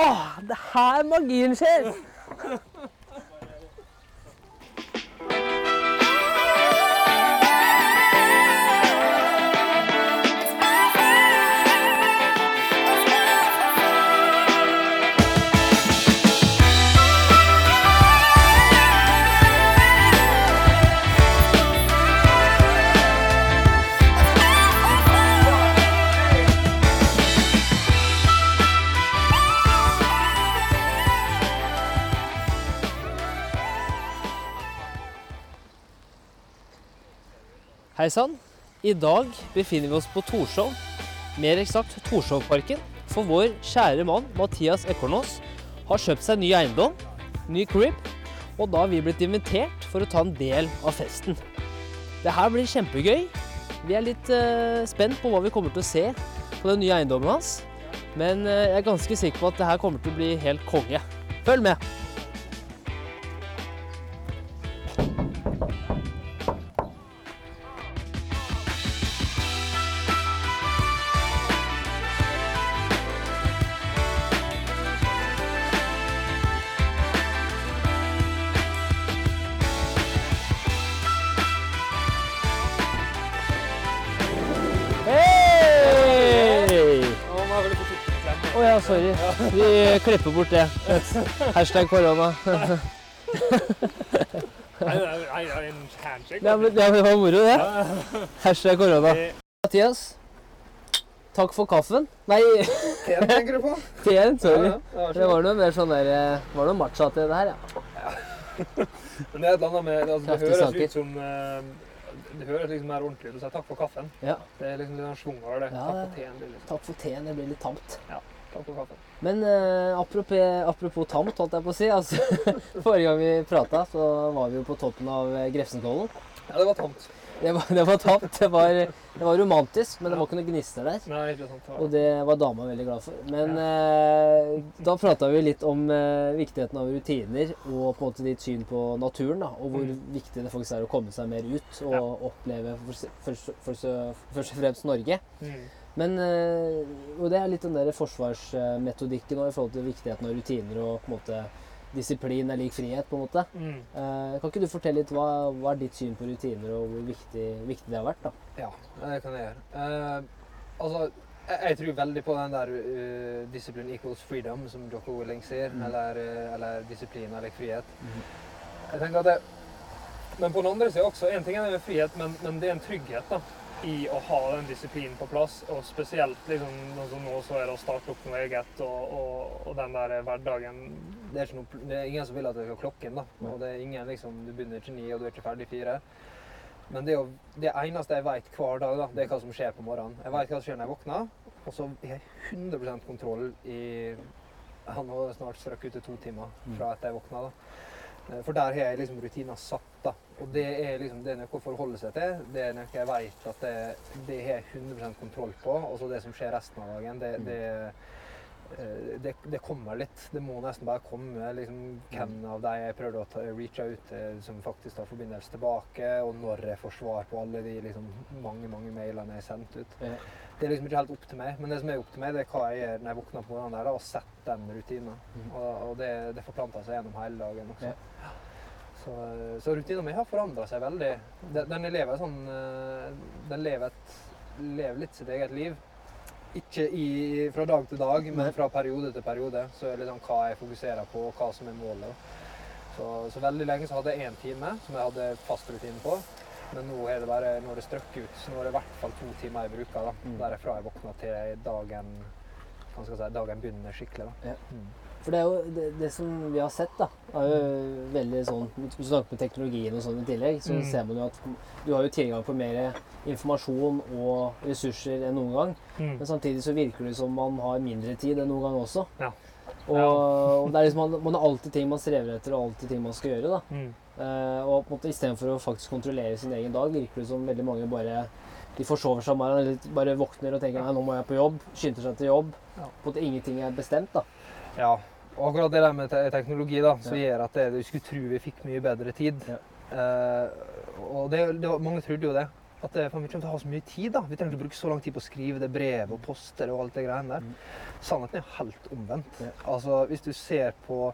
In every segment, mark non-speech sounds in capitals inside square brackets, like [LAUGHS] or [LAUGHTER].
Åh, det er her magien skjer! Hei sann. I dag befinner vi oss på Torshov, mer eksakt Torshovparken. For vår kjære mann Mathias Ekornås har kjøpt seg ny eiendom, ny crib, og da har vi blitt invitert for å ta en del av festen. Det her blir kjempegøy. Vi er litt uh, spent på hva vi kommer til å se på den nye eiendommen hans. Men uh, jeg er ganske sikker på at det her kommer til å bli helt konge. Følg med! Klipper bort det. Hashtag korona. En handshake. Ja, men, ja, men det var moro, det. Hashtag korona. Mathias, takk for kaffen. Nei, Teen tenker du på? [LAUGHS] teen. Sorry. Ja, ja, Det var noe mer sånn der eh, Var noe matcha til det her, ja. [LAUGHS] Men det er et eller annet med altså, Det høres ut som eh, Det høres liksom mer ordentlig ut å si takk for kaffen. ja. Det er liksom litt sånn schwung over det. Ja, takk for teen. Liksom. Takk for teen. Det blir litt tamt. Takk for kaffen. Men uh, apropos, apropos tamt, holdt jeg på å si. Altså, [LAUGHS] forrige gang vi prata, så var vi jo på toppen av eh, Grefsenkollen. Ja, det var tamt. Det var, det var tamt. Det var, det var romantisk, men det var ikke noe gnister der. Nei, ikke sant. Og det var dama veldig glad for. Men eh, da prata vi litt om eh, viktigheten av rutiner og på en måte ditt syn på naturen. da, Og hvor Mm. viktig det faktisk er å komme seg mer ut og Ja. oppleve først og fremst Norge. Mm. Men eh, og det er litt den der forsvarsmetodikken og i forhold til viktigheten av rutiner og på en måte disiplin er lik frihet. på en måte. Mm. Eh, kan ikke du fortelle litt hva, hva er ditt syn på rutiner og hvor viktig, viktig det har vært? da? Ja, det kan jeg gjøre. Uh, altså, jeg, jeg tror veldig på den der uh, 'discipline equals freedom', som Jocko Willing sier. Mm. Eller, eller 'disiplin lik frihet'. Mm. Jeg tenker at det, Men på den andre sida også. En ting er frihet, men, men det er en trygghet da, i å ha den disiplinen på plass. Og spesielt liksom, altså nå så er det å starte opp noe eget og, og, og den der hverdagen det er, ikke noe, det er ingen som vil at det skal klokke inn. da. Og det er ingen liksom, Du begynner ikke ni, og du er ikke ferdig fire. Men det, er jo, det eneste jeg vet hver dag, da, det er hva som skjer på morgenen. Jeg vet hva som skjer når jeg våkner, og så har jeg 100 kontroll i Han har snart strøkket ut til to timer fra etter jeg våkna. da. Eh, For der har jeg liksom rutiner satt. da. Og det er liksom det noe å forholde seg til. Det er noe jeg vet at det, det har jeg 100 kontroll på. Og så det som skjer resten av dagen, det, det, eh, det, det kommer litt. Det må nesten bare komme. liksom Hvem av de jeg prøvde å ta, reache ut til som faktisk tar forbindelse tilbake, og når jeg får svar på alle de liksom, mange mange mailene jeg har sendt ut. Ja. Det er liksom ikke helt opp til meg, men det som er opp til meg, det er hva jeg gjør når jeg våkner på morgenen der, da, og setter den rutinen. Mhm. Og, og det, det forplanter seg gjennom hele dagen også. Ja. Så, så rutinen min har forandra seg veldig. Den, den lever sånn eh, Den lever, et, lever litt sitt eget liv. Ikke i, fra dag til dag, men fra periode til periode. Så er det liksom hva jeg fokuserer på, og hva som er målet. Så, så veldig lenge så hadde jeg én time som jeg hadde fast rutine på. Men nå er det bare når det strøkker ut. Så nå er det i hvert fall to timer jeg bruker. da, Mm. Derfra jeg våkner til dagen si, dagen begynner skikkelig. da. Ja. Mm. For det er jo det, det som vi har sett, da, er jo veldig sånn Hvis du snakker med teknologien og sånn i tillegg, så Mm. ser man jo at du har jo tilgang på mer informasjon og ressurser enn noen gang. Men samtidig så virker det som man har mindre tid enn noen gang også. Ja. Og, og det er liksom, man, man har alltid ting man strever etter, og alltid ting man skal gjøre. da. Mm. Uh, og på en måte istedenfor å faktisk kontrollere sin egen dag, virker det som veldig mange bare de forsover seg bare, eller bare våkner og tenker nei, nå må jeg på jobb, skynder seg til jobb. Ja. På måte ingenting er bestemt. da. Ja, og akkurat det der med te teknologi da, som gjør at det, du skulle tro vi fikk mye bedre tid. Eh, og det, det, var- mange trodde jo det. At det, vi kommer til å ha så mye tid. da. Vi trenger ikke bruke så lang tid på å skrive det brevet og poste det og alt det greiene der. Mm. Sannheten er helt omvendt. Altså, Hvis du ser på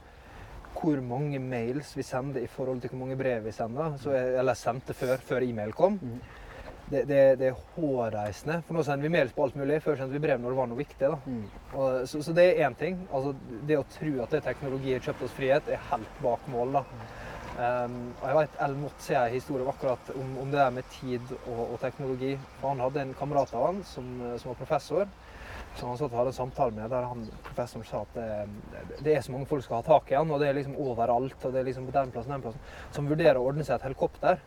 hvor mange mails vi sender i forhold til hvor mange brev vi sender, så er, eller sendte før, før e-mail kom, Mhm. Det, det, det er hårreisende. For nå sender vi mails på alt mulig. Før sendte vi brev når det var noe viktig. Mm. Og, så, så det er én ting. Altså, det å tro at det er teknologi har kjøpt oss frihet, er helt bak mål. da. Um, og jeg vet Ellen Mott sier en historie akkurat om, om det der med tid og, og teknologi. For Han hadde en kamerat av han som, som var professor. Som han satt og hadde en samtale med, der han, professoren sa at det, det er så mange folk som skal ha tak i han, og det er liksom overalt. og det er liksom på den plassen, den plassen. som vurderer å ordne seg et helikopter.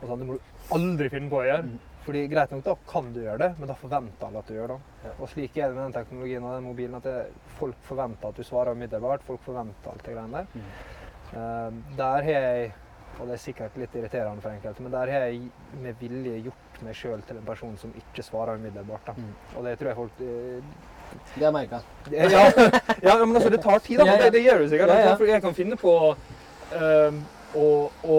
Og sånn, Det må du aldri finne på å gjøre. Fordi greit nok, da kan du gjøre det, men da forventer alle at du gjør det. Og slik er det med den teknologien og den mobilen, at det, folk forventer at du svarer umiddelbart. Folk forventer alt det greiene der. Eh, der har jeg, og det er sikkert litt irriterende for enkelte, men der har jeg med vilje gjort meg sjøl til en person som ikke svarer umiddelbart. Mhm. Og det tror jeg folk eh, Det har jeg merka. ja, ja, men altså, det tar tid, da. Det, det gjør det sikkert. Ja, ja. Jeg kan finne på um, å, å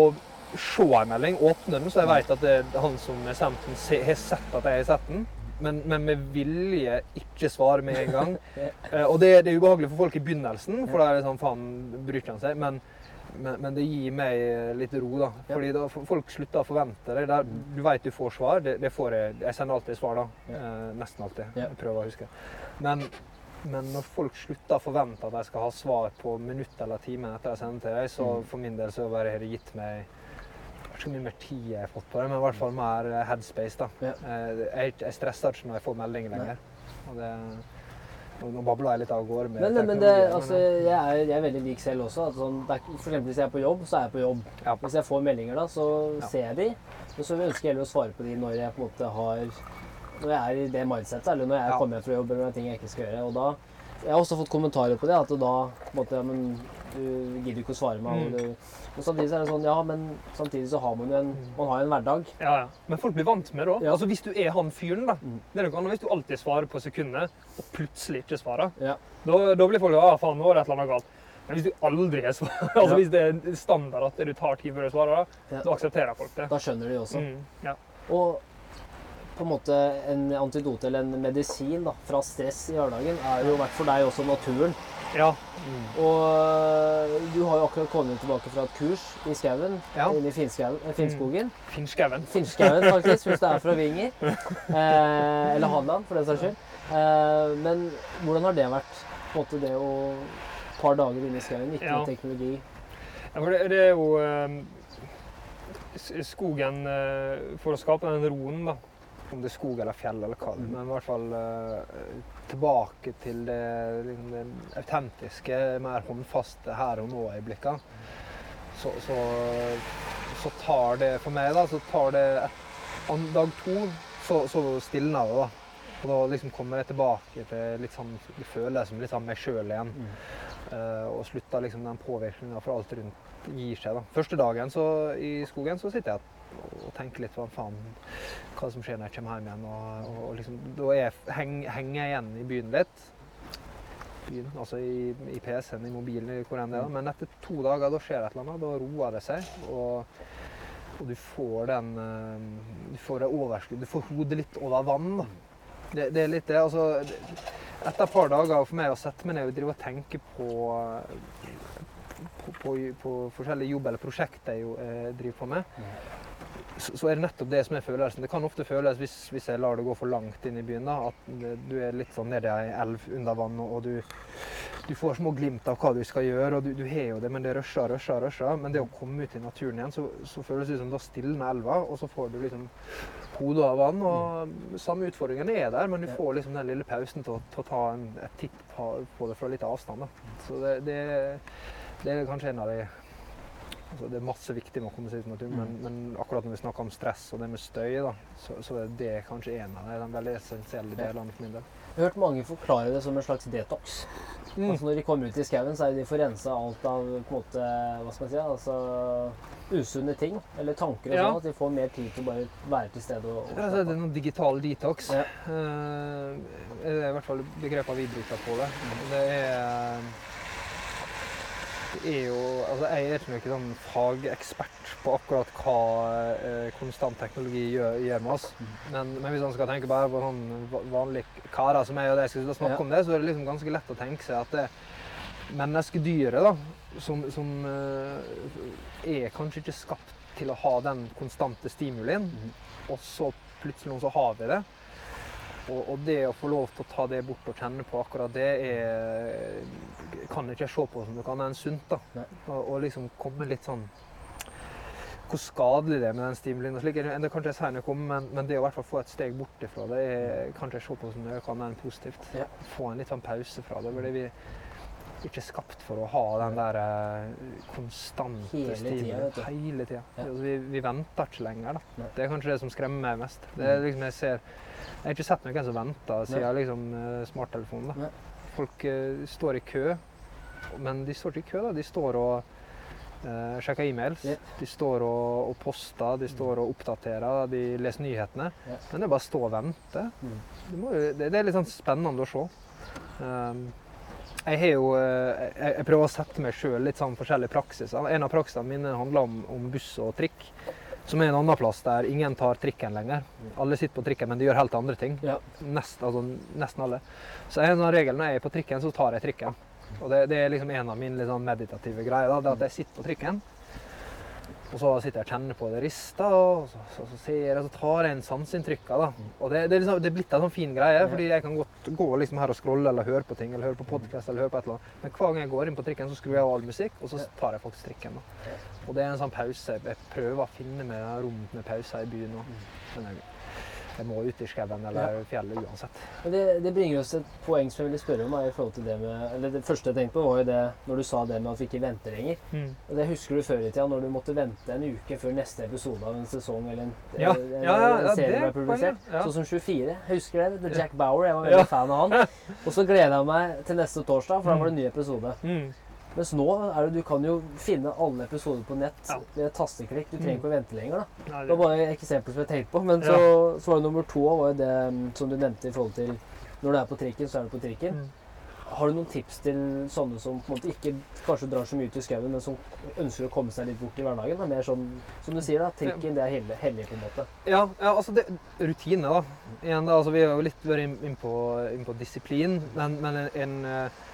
se en melding, åpne den, så jeg vet at det er han som har sendt den, har sett at jeg har sett den. Men, men med vilje ikke svare med en gang. [LAUGHS] Eh, og det, det er ubehagelig for folk i begynnelsen, for da er det sånn faen, bryr ikke han seg. Men, men, men det gir meg litt ro, da. Fordi da folk slutter å forvente det. Der, du vet du får svar. Det, det får jeg. Jeg sender alltid svar, da. Eh, nesten alltid. Jeg prøver å huske. Men, men når folk slutter å forvente at de skal ha svar på minutt eller time etter jeg sender til deg, så Mm. for min del så har det gitt meg ikke mye mer tid jeg har fått på det, men i hvert fall mer eh, headspace. da. Eh, Jeg, jeg stresser ikke når jeg får meldinger lenger. Og det, nå babler jeg litt av gårde med Men, men det, altså, jeg, er, jeg er veldig lik selv også. Det er, for eksempel hvis jeg er på jobb, så er jeg på jobb. Ja. Hvis jeg får meldinger, da, så Ja. ser jeg de. Men så ønsker jeg heller å svare på de når jeg på en måte har Når jeg er i det mindsetet, eller når jeg Ja. kommer hjem fra jobb eller noen ting jeg ikke skal gjøre. Og da Jeg har også fått kommentarer på det, at da på en måte, ja, men du gidder ikke å svare meg. Mm. men samtidig så er det sånn, ja, men samtidig så har man jo en, man har en hverdag. Ja, ja. Men folk blir vant med det. Ja. Altså, hvis du er han fyren, da. Mm. Det er noe annet hvis du alltid svarer på sekundet, og plutselig ikke svarer. Ja. Da, da blir folk ja, faen, nå er det et eller annet galt. Men hvis du aldri har svar, [LAUGHS] altså Ja. hvis det er standard at du tar tid før du svarer, da, Ja. da aksepterer folk det. Da skjønner de også. Mm, ja. Og på en måte en antidote eller en medisin da, fra stress i hverdagen er jo i hvert for deg også naturen. Ja. Og øh, du har jo akkurat kommet tilbake fra et kurs i skauen, Ja. inne i eh, Finnskogen. Finnskauen. Finnskauen, faktisk, hvis det er fra Vinger. [LAUGHS] Eh, eller Hadeland, for den saks skyld. Eh, men hvordan har det vært? På en måte det å et par dager inne i skauen, ikke Ja. teknologi. Ja, for det, det er jo eh, skogen eh, For å skape den roen, da. Om det er skog eller fjell eller hva, Mm. men i hvert fall eh, tilbake til det, liksom, det autentiske, mer håndfaste her og nå-øyeblikkene. Så, så, så tar det for meg, da, så tar det et, an, dag to, så, så stilner det, da. Og da liksom kommer jeg tilbake til litt sånn, det føles som litt sånn meg sjøl igjen. Eh, og slutter liksom den påvirkninga fra alt rundt gir seg. da. Første dagen så, i skogen så sitter jeg og tenker litt på faen, hva som skjer når jeg kommer hjem igjen. Og, og, og liksom, da jeg, heng, henger jeg igjen i byen litt. Byen, altså i, i PC-en, i mobilen, hvor enn det er. Men etter to dager da skjer det et eller annet. Da roer det seg. Og, og du får den eh, Du får det overskuddet. Du får hodet litt over vann. da. Det, det er litt det. altså etter et par dager for meg å sette meg ned og drive og tenke på, på, på, på forskjellige jobb eller prosjekter jeg eh, driver på med, så, så er det nettopp det som er følelsen. Det kan ofte føles, hvis, hvis jeg lar det gå for langt inn i byen, da, at du er litt sånn nede i ei elv under vann, og du, du får små glimt av hva du skal gjøre, og du, du har jo det, men det rusher, rusher, rusher. Men det å komme ut i naturen igjen, så, så føles det som da stilner elva, og så får du liksom hodet av vann. og Samme utfordringen er der, men du får liksom den lille pausen til å, til å ta en, et titt på, på det fra litt avstand. Da. Så det, det, det er kanskje en av de altså Det er masse viktig med å komme seg ut i naturen, men, men akkurat når vi snakker om stress og det med støy, da, så, så er det kanskje en av de veldig essensielle delene for min del. Jeg har hørt mange forklare det som en slags detox. Mm. Altså når de kommer ut i skauen, så er de får rensa alt av på en måte, hva skal man si, altså usunne ting eller tanker og Ja. sånn. At de får mer tid til å bare være til stede og, og Ja, det er noen digital detox. Ja. Uh, det er i hvert fall begrepet vi bruker på det. Det er, er jo Altså, jeg er ikke noen fagekspert på akkurat hva eh, konstant teknologi gjør, gjør med oss. Men, men hvis man skal tenke bare på sånn va- vanlige karer som jeg og deg skal snakke Ja. om det, så er det liksom ganske lett å tenke seg at det menneskedyret, da, som, som eh, er kanskje ikke skapt til å ha den konstante stimulien, mm. og så plutselig så har vi det. Og, og det å få lov til å ta det bort og kjenne på akkurat det, er, kan ikke jeg se på som noe annet enn sunt. da. Og, og liksom komme litt sånn Hvor skadelig det er med den stimulien. og slik. Det kan ikke jeg si noe om, men, men det å i hvert fall få et steg bort ifra det, er, kan ikke jeg se på som noe annet enn positivt. Ja. Få en litt sånn pause fra det. fordi vi ikke skapt for å ha den der eh, konstante Hele tida, stimulien. Hele tida. Ja. Altså, vi, vi venter ikke lenger. da. Nei. Det er kanskje det som skremmer meg mest. Det er liksom jeg ser jeg har ikke sett noen som venter siden liksom, eh, smarttelefonen. Nei. Folk eh, står i kø, men de står ikke i kø. da. De står og eh, sjekker e-mails. Ja. De står og, og poster, de står og oppdaterer, de leser nyhetene. Ja. Men det er bare å stå og vente. Mm. Det, må, det, det er litt sånn spennende å se. Um, jeg, har jo, eh, jeg, jeg prøver å sette meg sjøl litt sånn forskjellige praksiser. En av praksisene mine handler om, om buss og trikk. Som er en annen plass der ingen tar trikken lenger. Alle sitter på trikken, men de gjør helt andre ting. Ja. Nest, altså, nesten alle. Så en av reglene når jeg er på trikken, så tar jeg trikken. Og det, det er liksom en av mine sånn meditative greier. Da, det at jeg sitter på trikken, og så sitter jeg og kjenner på det rister, og så, så, så ser jeg, så tar jeg inn sanseinntrykkene. Og det, det, er liksom, det er blitt en sånn fin greie, fordi jeg kan godt gå liksom her og scrolle eller høre på ting, eller høre på podkast eller høre på et eller annet. Men hver gang jeg går inn på trikken, så skrur jeg av all musikk, og så tar jeg faktisk trikken. da. Og det er en sånn pause. Jeg prøver å finne meg rom med pauser i byen nå. Jeg, må ut i skauen eller fjellet uansett. Men det, det bringer oss til et poeng som jeg ville spørre om. I forhold til Det med, eller det første jeg tenkte på, var jo det når du sa det med at vi ikke venter lenger. Og Det husker du før i tida, når du måtte vente en uke før neste episode av en sesong eller en, Ja, en, ja, ja, en serie ble er publisert. ja. Sånn som 24. Jeg husker det. er Jack Bauer. Jeg var veldig Ja. fan av han. [LAUGHS] Og så gleda jeg meg til neste torsdag, for da var det en ny episode. Mm. Mens nå er det, du kan jo finne alle episoder på nett Ja. ved tasteklikk. Du trenger ikke å vente lenger. da. Nei, Det var bare et eksempel som jeg tenkte på. Men så, så var det nummer to var jo det mm, som du nevnte i forhold til når du er på trikken, så er du på trikken. Mm. Har du noen tips til sånne som på en måte ikke kanskje drar så mye ut i skauen, men som ønsker å komme seg litt bort i hverdagen? Da? Mer sånn, som du sier, da, trikken det er hellig, hellig på en måte. Ja, ja altså det, rutine, da. Igjen, da altså, vi har jo litt vært inn, inn, på, inn på disiplin, men, men en, en, eh,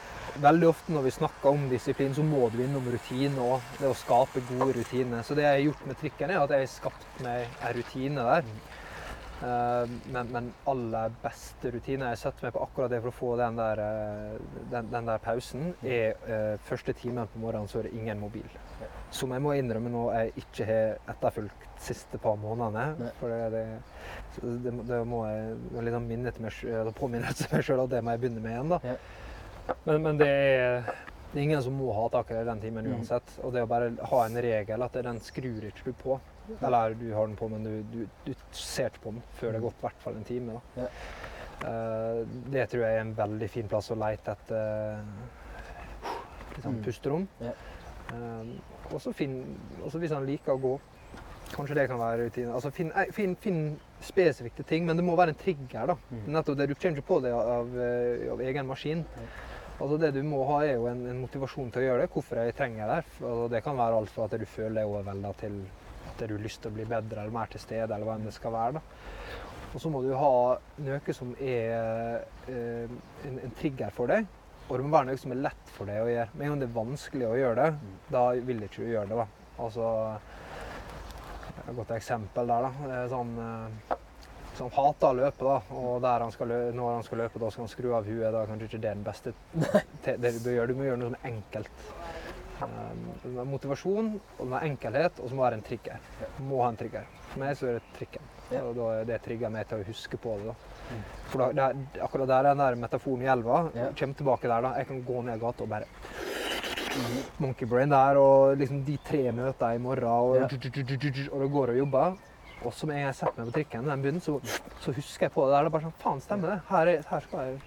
veldig ofte når vi snakker om disiplin, så må du innom rutine òg. Det å skape gode rutiner. Så det jeg har gjort med trikken, er at jeg har skapt meg en rutine der. Eh, men, men aller beste rutine jeg satt meg på akkurat det for å få den der, eh, den, den der pausen, er eh, første timen på morgenen så er det ingen mobil. Som jeg må innrømme nå jeg ikke har etterfulgt de siste par månedene. For det, det, det, må- jeg sånn minne til meg, påminne til meg sjøl at det må jeg begynne med igjen. da. Ja. Men, men det, er, det er ingen som må ha i den timen Mm. uansett. Og det å bare ha en regel at den skrur ikke du på. Eller du har den på, men du, du, du ser ikke på den før det har gått i hvert fall en time. da. Ja. Uh, det tror jeg er en veldig fin plass å leite etter litt sånn pusterom. Ja. Uh, og så hvis han liker å gå, kanskje det kan være rutine. Altså finn, eh, finn, finn spesifikke ting, men det må være en trigger. da. Mm. Nettopp det, Du kommer ikke på det av, eh, av egen maskin. Altså Det du må ha, er jo en, en motivasjon til å gjøre det. Hvorfor jeg trenger det. Altså det kan være alt fra at du føler deg overvelda, til at du har lyst til å bli bedre eller mer til stede, eller hva enn det skal være. da. Og så må du ha noe som er eh, en, en trigger for deg. Og det må være noe som er lett for deg å gjøre. Med en gang det er vanskelig å gjøre det, da vil ikke du gjøre det. da. Altså, Et godt eksempel der, da. Sånn, eh, han hater å løpe, da. Og der han skal lø når han skal løpe, da skal han skru av huet. Da er kanskje ikke det den beste det du bør gjøre. Du må gjøre noe som er enkelt. Um, motivasjon, og enkelhet, og så må det være en trigger. Må ha en trigger. For meg så er det trikken. Og da er det trigger meg til å huske på det. da. Mm. For da, det akkurat der er den der metaforen i elva. Kjem Kommer tilbake der, da. Jeg kan gå ned gata og bare Monkey brain der, og liksom de tre møter i morgen, og, Ja. og det går og jobber. Og så med en gang jeg setter meg på trikken, den begynner, så, så husker jeg på det der. Det er bare sånn, faen, stemmer det. Her, er, her skal jeg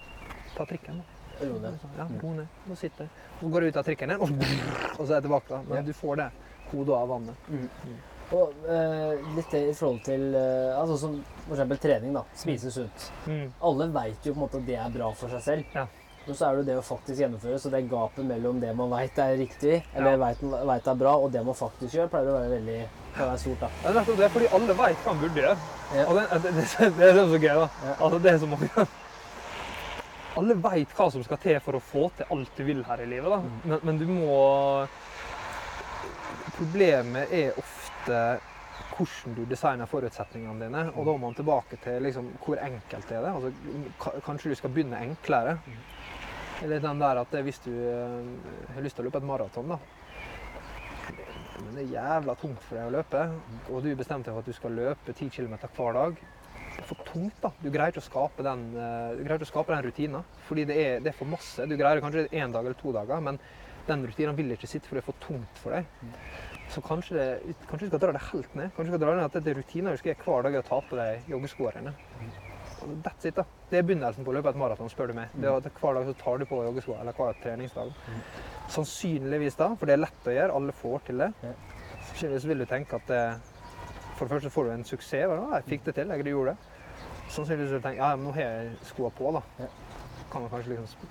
ta trikken. da. Ro ned. Ja, ro ned. Nå sitter jeg. Så går jeg ut av trikken igjen, og så, er jeg tilbake. da. Men du får det hodet av vannet. Og eh, litt i forhold til eh, altså som for eksempel trening, da. Spise sunt. Alle veit jo på en måte at det er bra for seg selv. Ja. Men så er det det å faktisk gjennomføre, så det gapet mellom det man veit er riktig, eller Ja. veit er bra, og det man faktisk gjør, pleier å være veldig å være stort. da. Det er nettopp det, fordi alle vet hva man burde gjøre. Ja. Og det, det, det, det er er så gøy, da. Ja. Altså, det er så mange Alle vet hva som skal til for å få til alt du vil her i livet, da. Mm. Men, men du må Problemet er ofte hvordan du designer forutsetningene dine. Og da må man tilbake til liksom, hvor enkelt er det Altså, kanskje du skal begynne enklere. Eller den der at hvis du eh, har lyst til å løpe et maraton, da. Men det er jævla tungt for deg å løpe, og du bestemte deg for at du skal løpe 10 km hver dag. Det er for tungt, da. Du greier ikke å skape den, uh, rutinen. Fordi det er, det er for masse. Du greier kanskje én dag eller to dager, men den rutinen vil ikke sitte, for det er for tungt for deg. Så kanskje, det, kanskje du skal dra det helt ned. Kanskje du skal dra ned at det er rutiner du skal gjøre hver dag, å ta på deg joggeskoene That's it, da. Det er begynnelsen på å løpe et maraton, spør du meg. Det er at Hver dag så tar du på joggesko, eller hver treningsdag. Sannsynligvis da, for det er lett å gjøre, alle får til det. Sannsynligvis vil du tenke at det, for det første får du en suksess. da, Jeg fikk det til, jeg gjorde det. Sannsynligvis vil du tenke ja, men nå har jeg skoene på, da. Kan man kanskje liksom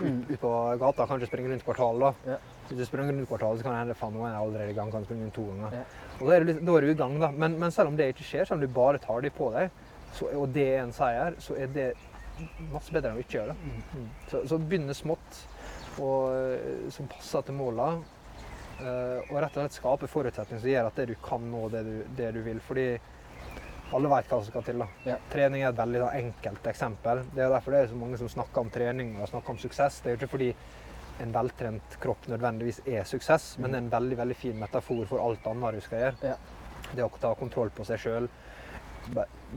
Mm. ut, ut på gata, kanskje springe rundt kvartalet. da. Hvis du springer rundt kvartalet, så kan det hende faen, nå er jeg allerede i gang. kan springe rundt to ganger. Og da er, du, da er du i gang, da. Men, men selv om det ikke skjer, selv om du bare tar de på deg, så, og det er en seier, så er det masse bedre enn å ikke gjøre det. Mm. Så, så begynne smått, og, eh, som passer til måla. eh, og rett og slett skape forutsetninger som gjør at det du kan nå det du, det du vil. Fordi alle vet hva som skal til. da. Ja. Trening er et veldig da, enkelt eksempel. Det er derfor det er så mange som snakker om trening og snakker om suksess. Det er jo ikke fordi en veltrent kropp nødvendigvis er suksess, men det er en veldig veldig fin metafor for alt annet du skal gjøre. Ja. Det å ta kontroll på seg sjøl.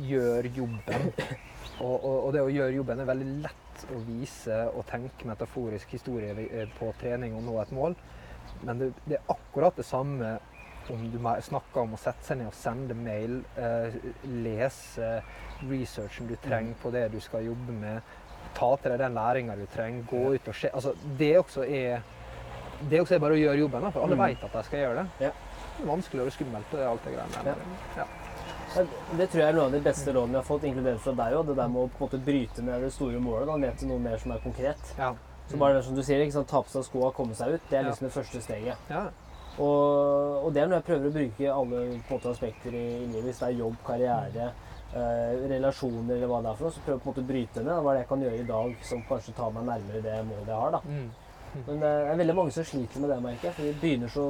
Gjør jobben. Og, og, og det å gjøre jobben er veldig lett å vise og tenke metaforisk historie eh, på trening og nå et mål. Men det, det er akkurat det samme om du snakker om å sette seg ned og sende mail, eh, lese researchen du trenger på det du skal jobbe med, ta til deg den læringa du trenger, gå ut og se. Altså, det også er det også er bare å gjøre jobben, da, for alle Mm. vet at de skal gjøre det. Ja. Det er vanskelig og skummelt, det er alt det greiene der. Ja. Ja, Det tror jeg er noe av de beste rådene jeg har fått, inkludert fra deg òg. Det der med å på en måte bryte ned det store målet da, ned til noe mer som er konkret. Ja. Så bare det som du sier, ikke sant, ta på seg skoa og komme seg ut, det er liksom det første steget. Ja. Og, og det er når jeg prøver å bruke alle på en måte, aspekter i, i livet. Hvis det er jobb, karriere, eh, relasjoner eller hva det er for noe, så prøver jeg på en måte å bryte ned. Hva er det jeg kan gjøre i dag som kanskje tar meg nærmere det målet jeg har. da. Mm. Men det er veldig mange som sliter med det, merker jeg. For de begynner så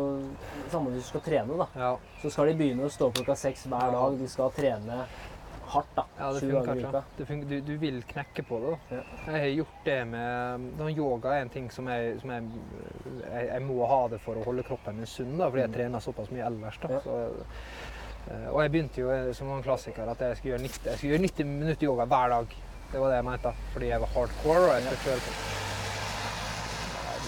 Samme hvis du skal trene, da. Ja. Så skal de begynne å stå klokka seks hver dag. De skal trene hardt, da. Ja, det funker funker, du, du vil knekke på det. da. Ja. Jeg har gjort det med Yoga er en ting som, jeg, som jeg, jeg, jeg må ha det for å holde kroppen min sunn, da, fordi jeg Mm. trener såpass mye ellers. da. Ja. Så, eh, og jeg begynte jo eh, som en klassiker at jeg skulle gjøre 90, skulle gjøre 90 minutter yoga hver dag. Det var det jeg mente, fordi jeg var hardcore. og jeg skulle føle på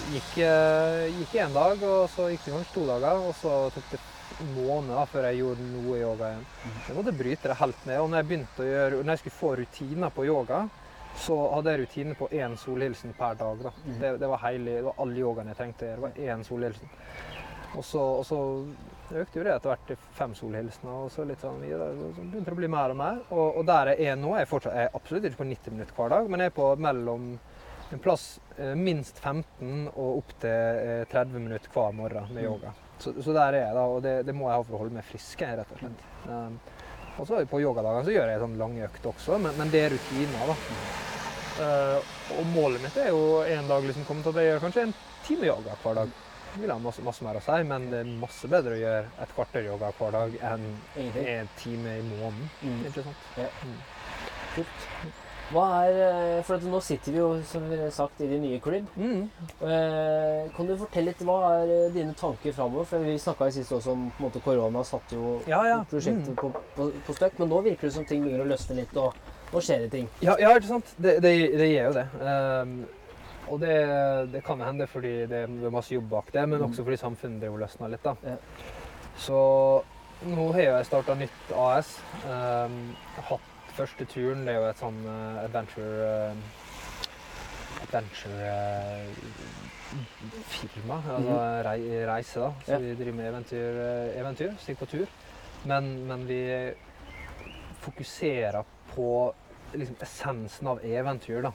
Gikk, eh, gikk en dag, og så gikk det kanskje to dager, og så tok det måneder før jeg gjorde noe yoga igjen. Jeg måtte bryte det helt ned. Og når jeg begynte å gjøre, når jeg skulle få rutiner på yoga, så hadde jeg rutine på én solhilsen per dag. Da. Mhm. Det, det var heilig. Det var all yogaen jeg trengte. Det var én solhilsen. Og så, og så økte jo det etter hvert til fem solhilsener, og så litt sånn videre. Så begynte det å bli mer og mer. Og, og der jeg er nå, jeg fortsatt jeg er absolutt ikke på 90 minutter hver dag, men jeg er på mellom en plass eh, minst 15 og opp til eh, 30 minutter hver morgen med Mm. yoga. Så, så der er jeg, da, og det, det må jeg ha for å holde meg frisk, rett og slett. Um, og så på yogadagene så gjør jeg sånn lange økter også, men, men det er rutiner, da. Uh, og målet mitt er jo en dag liksom komme til at jeg gjør kanskje en time yoga hver dag. Det vil ha masse, masse mer å si, men det er masse bedre å gjøre et kvarter yoga hver dag enn en time i måneden. Mm. Ikke sant? Kult. Er eh, For nå sitter vi jo, som sagt, i din nye klubb. Mm. Eh, Kan du fortelle litt hva er eh, dine tanker framover? For vi snakka sist også om på en måte, korona satte jo Ja, ja. prosjektet Mm. på, på, på støkk, men nå virker det som ting begynner å løsne litt, og nå skjer det ting. Ja, ja, ikke sant? Det, det, det gjør jo det. Um, og det, det kan hende fordi det er masse jobb bak det, men Mm. også fordi samfunnet driver og løsner litt. da. Ja. Så nå har jeg starta nytt AS. Um, hatt første turen. Det er jo et sånn uh, adventure uh, Adventure uh, firma, altså rei, reise, da. Så Ja. vi driver med eventyr, eventyr stikk på tur. Men, men vi fokuserer på liksom, essensen av eventyr. da.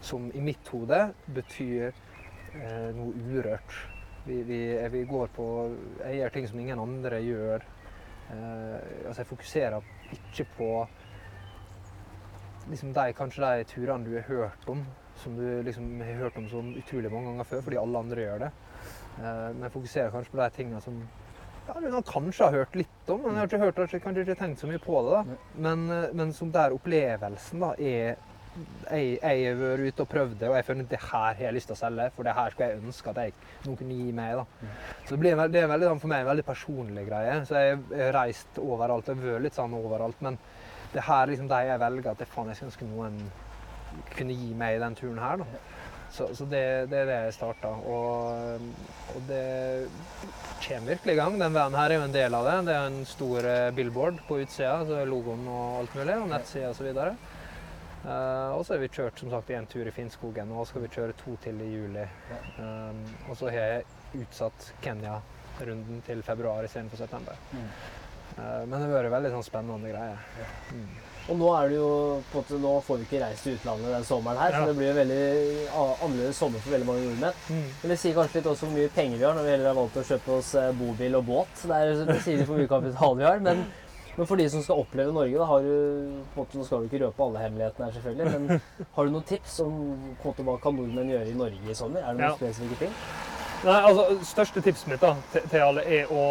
som i mitt hode betyr noe urørt. Vi, vi, vi går på Jeg gjør ting som ingen andre gjør. Altså jeg fokuserer ikke på liksom de, kanskje de turene du har hørt om, som du liksom har hørt om så utrolig mange ganger før, fordi alle andre gjør det. Eh, men jeg fokuserer kanskje på de tingene som ja, du kanskje har hørt litt om, men jeg har ikke hørt, kanskje, kanskje ikke tenkt så mye på det. da. Men, eh, men som der opplevelsen da er jeg, jeg har vært ute og prøvd det, og jeg føler at det her har jeg lyst til å selge. For det her skulle jeg ønske at jeg, noen kunne gi meg. da. Så det, blir, det er veldig, for meg en veldig personlig greie. Så jeg har reist overalt. Jeg har vært litt sånn overalt. Men det her er liksom det jeg velger at det faen, jeg skulle ønske noen kunne gi meg den turen her. da. Så, så det, det er det jeg starta. Og, og det kommer virkelig i gang. Den veien her er jo en del av det. Det er en stor eh, billboard på utsida, så er logoen og alt mulig, og nettsida osv. Uh, og så har vi kjørt som sagt en tur i Finnskogen, og nå skal vi kjøre to til i juli. Um, og så har jeg utsatt Kenya-runden til februar istedenfor september. Mm. Uh, men det har vært veldig sånn spennende greier. Mm. Og nå er det jo måte, nå får vi ikke reist til utlandet den sommeren her, Ja. så det blir en veldig annerledes sommer for veldig mange nordmenn. Mm. Men det sier kanskje litt også hvor mye penger vi har når vi heller har valgt å kjøpe oss eh, bobil og båt. Det, er, det sier litt hvor mye kapital vi har. Men, men for de som skal oppleve Norge, da har du på en måte, Nå skal du ikke røpe alle hemmelighetene her, selvfølgelig, men [LAUGHS] har du noen tips om måte, hva kan nordmenn gjøre i Norge i sommer? Er det noen Ja. spesifikke ting? Nei, altså, største tipset mitt da, til, til alle er å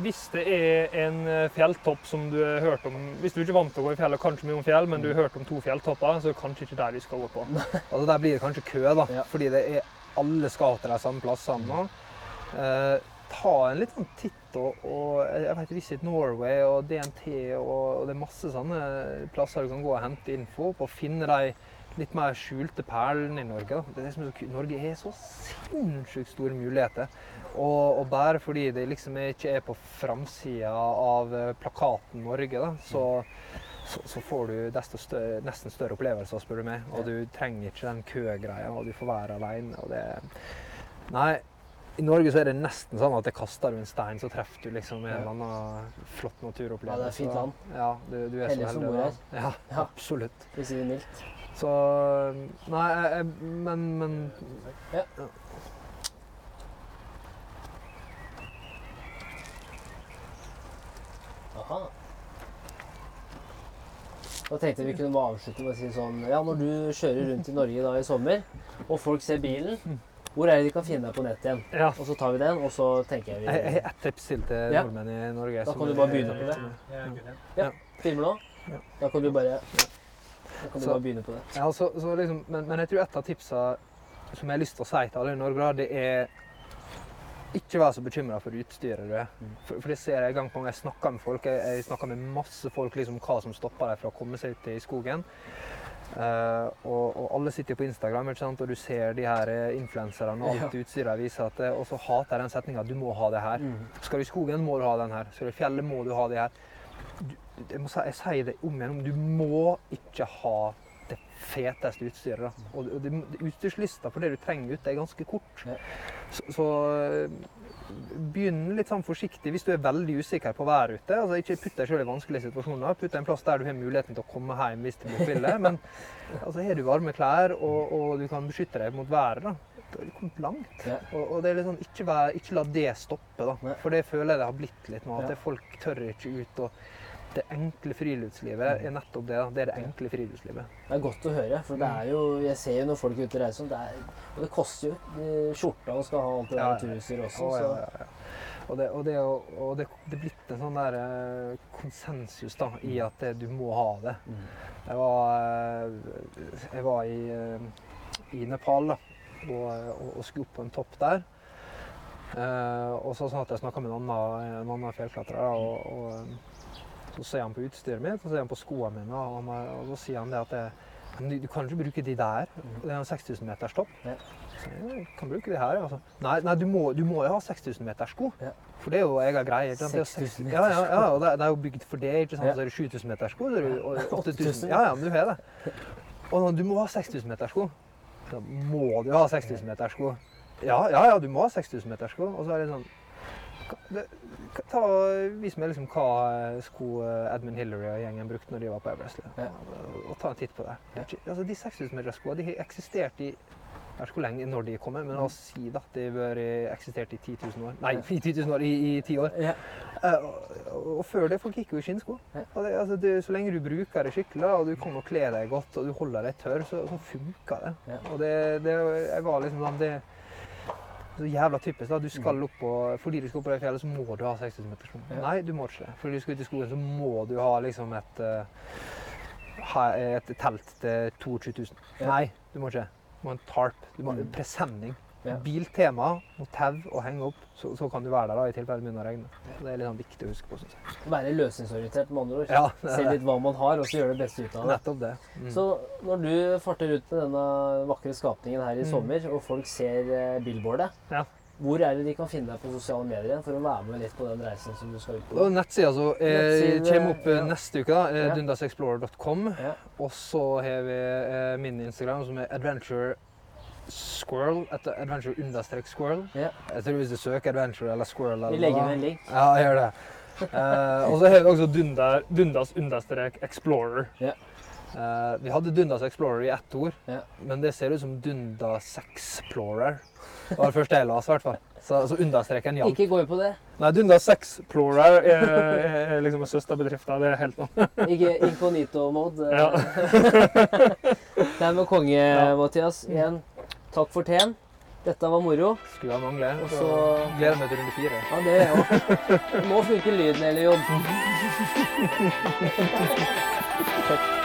Hvis det er en eh, fjelltopp som du har hørt om Hvis du ikke er vant til å gå i fjell og kanskje mye om fjell, men du har hørt om to fjelltopper, så er det kanskje ikke der vi skal gå på. [LAUGHS] Altså Der blir det kanskje kø, da. Ja. Fordi det er alle skal til de samme plassene. Eh, ta en liten titt og, og jeg vet Visit Norway og DNT og, og det er masse sånne plasser du kan gå og hente info på. Finne de litt mer skjulte perlen i Norge. Da. Det er er så. Norge har så sinnssykt store muligheter. Og, og bare fordi det liksom ikke er på framsida av eh, plakaten Norge, da, så, så, så får du større, nesten større opplevelser, spør du meg. Og du trenger ikke den køgreia, og du får være alene. Og det Nei, i Norge så er det nesten sånn at det kaster du en stein, så treffer du liksom en eller annen flott naturopplevelse. Ja, det er fint land. Ja, du, du er Hellig som bor her. Ja. absolutt. For å si det mildt. Så Nei, jeg, jeg, men, men Ja. Aha. Da tenkte jeg vi kunne bare avslutte med å si sånn Ja, når du kjører rundt i Norge da i sommer, og folk ser bilen, hvor er det de kan finne deg på nett igjen? Ja. Og så tar vi den, og så tenker jeg jeg, jeg vi har ett tips til Ja. nordmenn i Norge. Da kan du er- bare begynne på det. Ja. Filmer nå? Ja. Da kan du bare Da kan du Så- bare begynne på det. Ja, så, så liksom, men, men jeg tror et av tipsa som jeg har lyst til å si til alle i Norge, da, det er ikke vær så bekymra for utstyret du er. Mm. For, for det ser jeg gang på gang. Jeg snakker med folk, jeg, jeg snakker med masse folk liksom hva som stopper dem fra å komme seg ut i skogen. Uh, og, og alle sitter på Instagram, og du ser de her eh, influenserne og alt utstyret de viser. At, og så hater jeg den setninga 'du må ha det her'. Mm. Skal du i skogen, må du ha den her. Skal du i fjellet, må du ha det her. Du, jeg, må si, jeg sier det om igjen, du må ikke ha det feteste utstyret. Da. Og, og det, utstyrslista for det du trenger ute, er ganske kort. Ja. Så, så øh, begynn litt sånn forsiktig hvis du er veldig usikker på været ute. Altså, ikke putt deg selv i vanskelige situasjoner. Putt deg en plass der du har muligheten til å komme hjem hvis blir stille. [LAUGHS] Men altså, har du varme klær og, og du kan beskytte deg mot været, da, har du kommet langt. Ja. Og, og det er sånn, ikke, vær, ikke la det stoppe, da. Ja. For det føler jeg det har blitt litt nå. At folk tør ikke ut. og det enkle friluftslivet er nettopp det. Det er det enkle friluftslivet. Det er godt å høre, for det er jo Jeg ser jo når folk er ute og reiser sånn, Og det koster jo. Skjorta og skal ha alt det der Ja, ja. også, Å, ja, så ja, ja. Og, det, og, det, og det, det er blitt en sånn der eh, konsensus da, i at det, du må ha det. Mm. Jeg var, eh, jeg var i, eh, i Nepal da, og, og, skulle opp på en topp der. Eh, og så sånn at jeg snakka med en annen, en annen fjellklatrer. Og, og, eh, så ser han på utstyret mitt så ser han på skoene mine, og, han, og så sier han det at det, du, kan ikke bruke de der. Det er en 6000 meters topp. Ja. Så jeg kan bruke de her. Altså. Nei, nei du, må, du må jo ha 6000 meters sko. Ja. For det er jo egen greie. ikke sant? Det er jo 6000 Ja, ja, ja, og det, er jo bygd for det. ikke sant? Så er det 7000 meters sko, så er det 8000. 8000. Ja, ja, men du har det. Og du må ha 6000 meters sko. Da må du ha 6000 meters sko. Ja, ja, ja, du må ha 6000 meters sko. Og så er det sånn ta, Vis meg liksom hva eh, sko eh, Edmund Hillary og gjengen brukte når de var på Everest. Ja. Og, ta en titt på det. er altså, de 6000 meter skoene de har eksistert i jeg vet ikke hvor lenge når de kommer, men la oss si at de har eksistert i 10 000 år. Nei, i 10 000 år, i, i 10 år. Ja. Uh, og, før det, folk gikk jo i skinnsko. Ja. Og det, altså, det, så lenge du bruker det skikkelig, og du kommer og kle deg godt, og du holder deg tørr, så, så funker det. Ja. Og det, det jeg var liksom sånn, det så jævla typisk. da, du skal opp på, Fordi du skal opp på det fjellet, så må du ha 6000 meter sko. Nei, du må ikke det. Fordi du skal ut i skogen, så må du ha liksom et, eh, et telt til 22 000. Ja. Nei, du må ikke. Du må ha en tarp. Du må ha Mm. en presenning. Ja. Biltema og tau og henge opp, så, så kan du være der da, i tilfelle det begynner å regne. Det er litt sånn viktig å huske på, syns jeg. Være løsningsorientert, med andre ord. Ja, Se litt hva man har, og så gjøre det beste ut av det. Nettopp det. Mm. Så når du farter ut med denne vakre skapningen her i Mm. sommer, og folk ser eh, billboardet, Ja. hvor er det de kan finne deg på sosiale medier igjen for å være med litt på den reisen som du skal ut på? Og nettsida som eh, kommer opp eh, ja. neste uke, da, eh, Ja. dundasexplorer.com. Ja. Og så har vi eh, min Instagram, som er adventure squirrel. Etter adventure understrek squirrel. Ja. Jeg tror hvis du søker adventure eller squirrel eller Vi legger med en link. Ja, jeg gjør det. Uh, og så har vi også Dunder, Dundas understrek Explorer. Eh, vi hadde Dundas Explorer i ett ord, Ja. men det ser ut som Dundas Sexplorer. Det var det første jeg leste, i hvert fall. Så, så understreken hjalp. Ikke gå på det. Nei, Dundas Sexplorer er, er, er liksom en Det er helt noe. Ikke incognito-mode. Ja. [LAUGHS] Er med konge, Ja. Mathias. Igjen, takk for teen. Dette var moro. Skulle ha mangle. Og Så gleder jeg meg til runde fire. Ja, det gjør jeg òg. Nå funker lyden, eller Jon. [LAUGHS] [LAUGHS] Takk.